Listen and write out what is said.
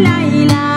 la la